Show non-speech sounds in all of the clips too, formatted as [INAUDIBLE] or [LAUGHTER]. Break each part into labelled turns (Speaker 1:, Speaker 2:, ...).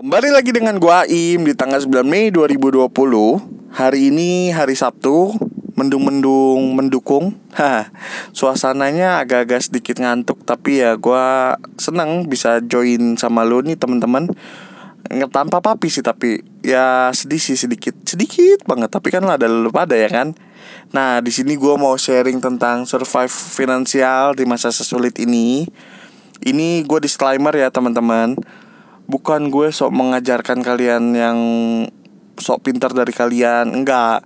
Speaker 1: Kembali lagi dengan gua Aim di tanggal 9 Mei 2020 Hari ini hari Sabtu Mendung-mendung mendukung. [LAUGHS] Haha, Suasananya agak-agak sedikit ngantuk Tapi ya gua seneng bisa join sama lo nih temen-temen Nggak tanpa papi sih tapi Ya sedih sih sedikit Sedikit banget. Tapi kan ada lu pada ya kan? Nah di sini gua mau sharing tentang survive finansial di masa sesulit ini. Ini gue disclaimer ya teman-teman bukan gue sok mengajarkan kalian yang sok pintar dari kalian enggak.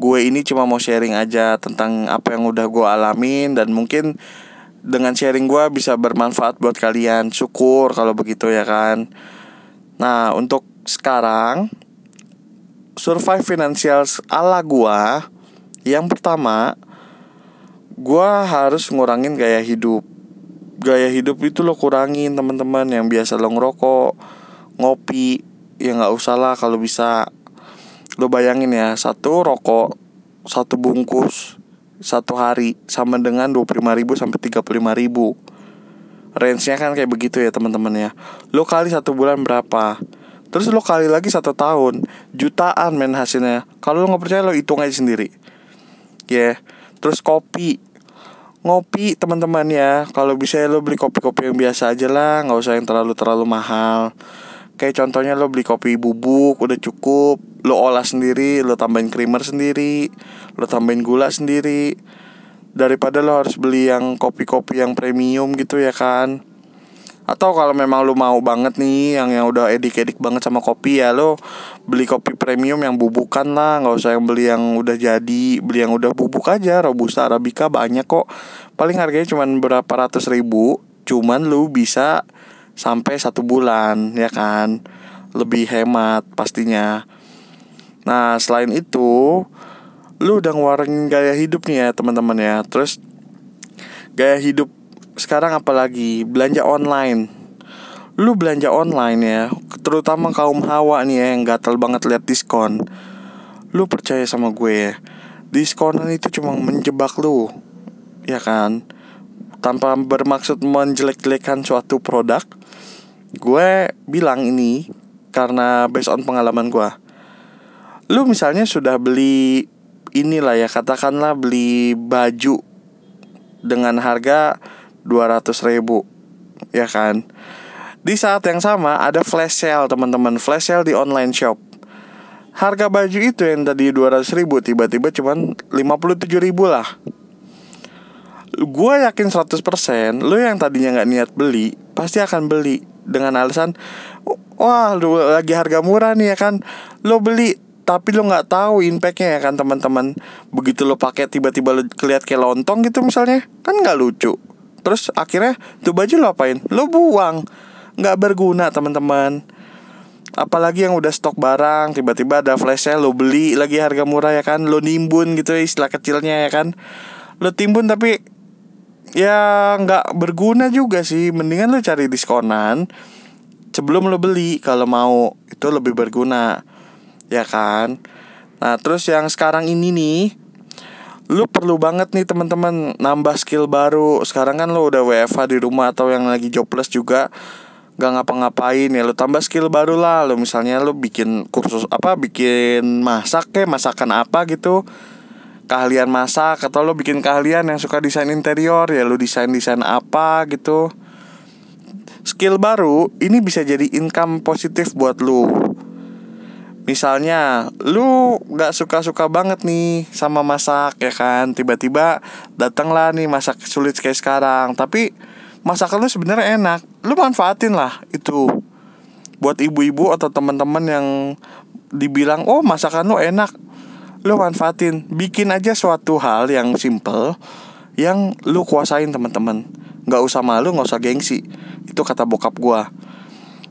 Speaker 1: Gue ini cuma mau sharing aja tentang apa yang udah gue alamin dan mungkin dengan sharing gue bisa bermanfaat buat kalian. Syukur kalau begitu ya kan? Nah untuk sekarang survive finansial ala gue yang pertama gue harus ngurangin gaya hidup gaya hidup itu lo kurangin teman-teman. Yang biasa lo ngerokok ngopi ya nggak usah lah kalau bisa. Lo bayangin ya satu rokok satu bungkus satu hari sama dengan dua puluh lima ribu sampai tiga puluh lima ribu. Range-nya kan kayak begitu ya teman-teman ya. Lo kali satu bulan berapa? Terus lo kali lagi satu tahun jutaan men hasilnya. Kalau lo nggak percaya lo hitung aja sendiri. Ya. Yeah. terus kopi ngopi teman-teman ya. Kalau bisa ya lo beli kopi-kopi yang biasa aja lah nggak usah yang terlalu terlalu mahal. Kayak contohnya lo beli kopi bubuk udah cukup. Lo olah sendiri lo tambahin creamer sendiri lo tambahin gula sendiri. Daripada lo harus beli yang kopi-kopi yang premium gitu ya kan atau kalau memang lu mau banget nih yang yang udah edik-edik banget sama kopi ya lo beli kopi premium yang bubukan lah. Nggak usah yang beli yang udah jadi beli yang udah bubuk aja. Robusta arabica banyak kok. Paling harganya cuma berapa ratus ribu. Cuman lu bisa sampai satu bulan ya kan? Lebih hemat pastinya. Nah selain itu lu udah ngeluarin gaya hidup nih ya teman-teman ya. Terus gaya hidup sekarang apalagi belanja online. Lu belanja online ya terutama kaum hawa nih ya yang gatel banget lihat diskon. Lu percaya sama gue ya diskonan itu cuma menjebak lu ya kan? Tanpa bermaksud menjelek-jelekan suatu produk gue bilang ini karena based on pengalaman gue. Lu misalnya sudah beli inilah ya katakanlah beli baju dengan harga 200 ribu ya kan? Di saat yang sama ada flash sale teman-teman. Flash sale di online shop. Harga baju itu yang tadi 200 ribu tiba-tiba cuman 57 ribu lah. Gue yakin 100% lo yang tadinya nggak niat beli pasti akan beli dengan alasan wah lagi harga murah nih ya kan? Lo beli tapi lo nggak tahu impactnya ya kan teman-teman? Begitu lo pakai tiba-tiba lo keliat kayak lontong gitu misalnya kan nggak lucu terus akhirnya tuh baju lo apain? Lo buang. Nggak berguna teman-teman. Apalagi yang udah stok barang tiba-tiba ada flash sale lo beli lagi harga murah ya kan? Lo nimbun gitu istilah kecilnya ya kan? Lo timbun tapi ya nggak berguna juga sih. Mendingan lo cari diskonan sebelum lo beli. Kalau mau itu lebih berguna. Ya kan? Nah terus yang sekarang ini nih lu perlu banget nih teman-teman nambah skill baru. Sekarang kan lu udah WFH di rumah atau yang lagi jobless juga gak ngapa-ngapain ya. Lu tambah skill baru lah. Lu misalnya lu bikin kursus apa bikin masak kayak masakan apa gitu. Keahlian masak atau lu bikin keahlian yang suka desain interior ya lu desain desain apa gitu. Skill baru ini bisa jadi income positif buat lu Misalnya lu gak suka-suka banget nih sama masak ya kan? Tiba-tiba datanglah nih masak sulit kayak sekarang. Tapi masakan lu sebenarnya enak. Lu manfaatin lah itu. Buat ibu-ibu atau teman-teman yang dibilang oh masakan lu enak. Lu manfaatin. Bikin aja suatu hal yang simple Yang lu kuasain teman-teman. Gak usah malu gak usah gengsi. Itu kata bokap gua.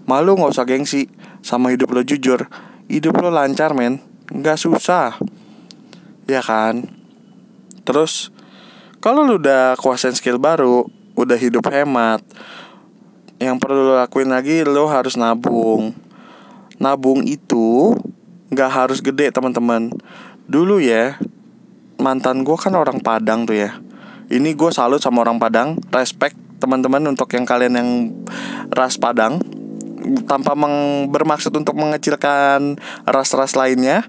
Speaker 1: Malu gak usah gengsi Sama hidup lo jujur hidup lo lancar men. Nggak susah. Ya kan? Terus kalau lo udah kuasain skill baru udah hidup hemat yang perlu lo lakuin lagi lo harus nabung. Nabung itu nggak harus gede teman-teman. Dulu ya mantan gue kan orang Padang tuh ya. Ini gue salut sama orang Padang. Respect teman-teman untuk yang kalian yang ras Padang tanpa meng bermaksud untuk mengecilkan ras-ras lainnya.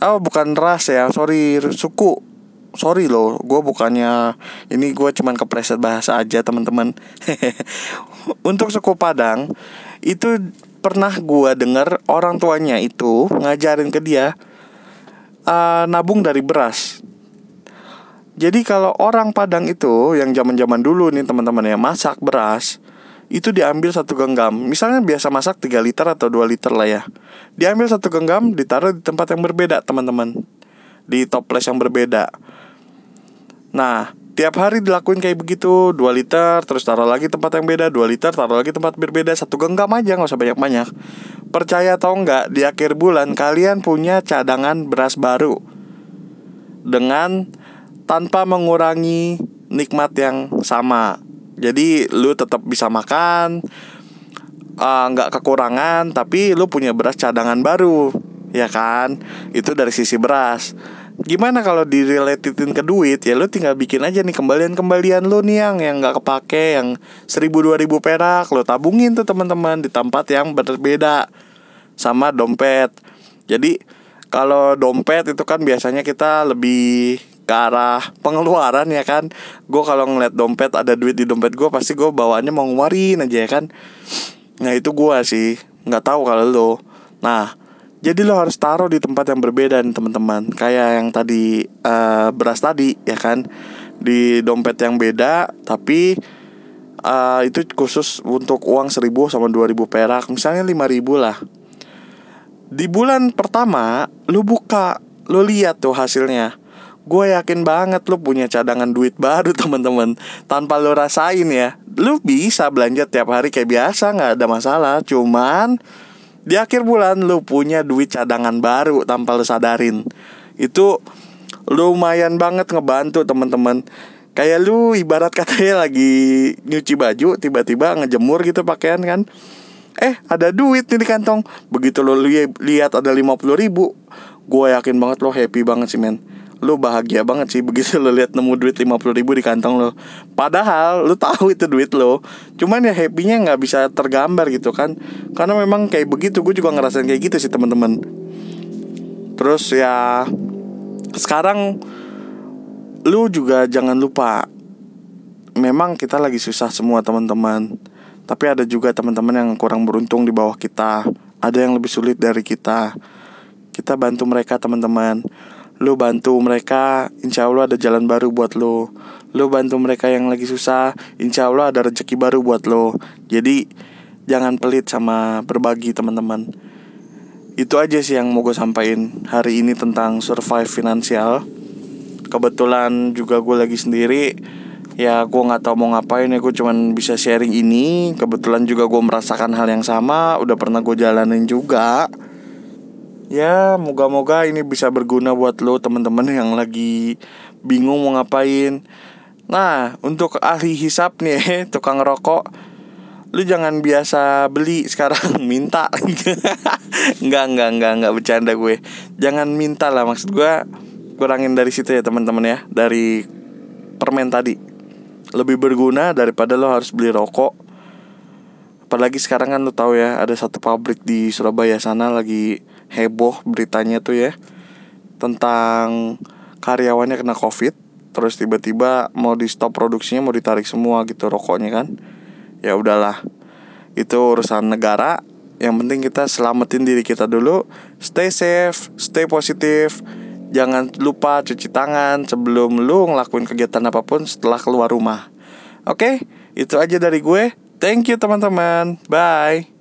Speaker 1: Oh bukan ras ya sorry suku. Sorry loh gue bukannya ini gue cuman kepreset bahasa aja teman-teman. [LAUGHS] Untuk suku Padang itu pernah gue denger orang tuanya itu ngajarin ke dia uh, nabung dari beras. Jadi kalau orang Padang itu yang zaman-zaman dulu nih teman-teman ya masak beras itu diambil satu genggam. Misalnya biasa masak 3 liter atau 2 liter lah ya. Diambil satu genggam ditaruh di tempat yang berbeda teman-teman. Di toples yang berbeda. Nah tiap hari dilakuin kayak begitu. 2 liter terus taruh lagi tempat yang beda. 2 liter taruh lagi tempat berbeda. Satu genggam aja nggak usah banyak-banyak. Percaya atau enggak di akhir bulan kalian punya cadangan beras baru. Dengan tanpa mengurangi nikmat yang sama. Jadi lu tetap bisa makan, uh, nggak kekurangan, tapi lu punya beras cadangan baru, ya kan? Itu dari sisi beras. Gimana kalau direlatetin ke duit ya lu tinggal bikin aja nih kembalian-kembalian lu nih yang yang nggak kepake yang seribu dua ribu perak lu tabungin tuh teman-teman di tempat yang berbeda sama dompet. Jadi kalau dompet itu kan biasanya kita lebih ke arah pengeluaran ya kan? Gue kalau ngeliat dompet ada duit di dompet gue pasti gue bawaannya mau ngeluarin aja ya kan? Nah itu gue sih. Nggak tahu kalau lo. Nah jadi lo harus taruh di tempat yang berbeda nih teman-teman. Kayak yang tadi uh, beras tadi ya kan? Di dompet yang beda tapi uh, itu khusus untuk uang seribu sama dua ribu perak. Misalnya lima ribu lah. Di bulan pertama lu buka lu lihat tuh hasilnya gue yakin banget lu punya cadangan duit baru [LAUGHS] teman-teman. Tanpa lu rasain ya lu bisa belanja tiap hari kayak biasa nggak ada masalah. Cuman di akhir bulan lu punya duit cadangan baru tanpa lu sadarin. Itu lumayan banget ngebantu teman-teman. Kayak lu ibarat katanya lagi nyuci baju tiba-tiba ngejemur gitu pakaian kan. Eh ada duit nih di kantong. Begitu lo li lihat ada lima puluh ribu gue yakin banget lo happy banget sih men lu bahagia banget sih begitu lu lihat nemu duit lima puluh ribu di kantong lo padahal lu tahu itu duit lo cuman ya happynya nggak bisa tergambar gitu kan. Karena memang kayak begitu gue juga ngerasain kayak gitu sih teman-teman. Terus ya sekarang lu juga jangan lupa memang kita lagi susah semua teman-teman. Tapi ada juga teman-teman yang kurang beruntung di bawah kita. Ada yang lebih sulit dari kita. Kita bantu mereka teman-teman Lu bantu mereka, insya Allah ada jalan baru buat lo Lu bantu mereka yang lagi susah, insya Allah ada rezeki baru buat lo Jadi jangan pelit sama berbagi teman-teman. Itu aja sih yang mau gue sampaikan hari ini tentang survive finansial. Kebetulan juga gue lagi sendiri. Ya gue gak tahu mau ngapain ya gue cuman bisa sharing ini. Kebetulan juga gue merasakan hal yang sama Udah pernah gue jalanin juga ya moga-moga ini bisa berguna buat lo teman-teman yang lagi bingung mau ngapain. Nah untuk ahli hisap nih [LAUGHS] tukang rokok lu jangan biasa beli sekarang [LAUGHS] minta. [LAUGHS] Nggak nggak nggak nggak bercanda gue. Jangan minta lah maksud gue kurangin dari situ ya teman-teman ya dari permen tadi. Lebih berguna daripada lo harus beli rokok. Apalagi sekarang kan lo tahu ya ada satu pabrik di Surabaya sana lagi heboh beritanya tuh ya tentang karyawannya kena covid terus tiba-tiba mau di stop produksinya mau ditarik semua gitu rokoknya kan. Ya udahlah itu urusan negara. Yang penting kita selamatin diri kita dulu stay safe stay positif. Jangan lupa cuci tangan sebelum lu ngelakuin kegiatan apa pun setelah keluar rumah. Oke itu aja dari gue. Thank you teman-teman. Bye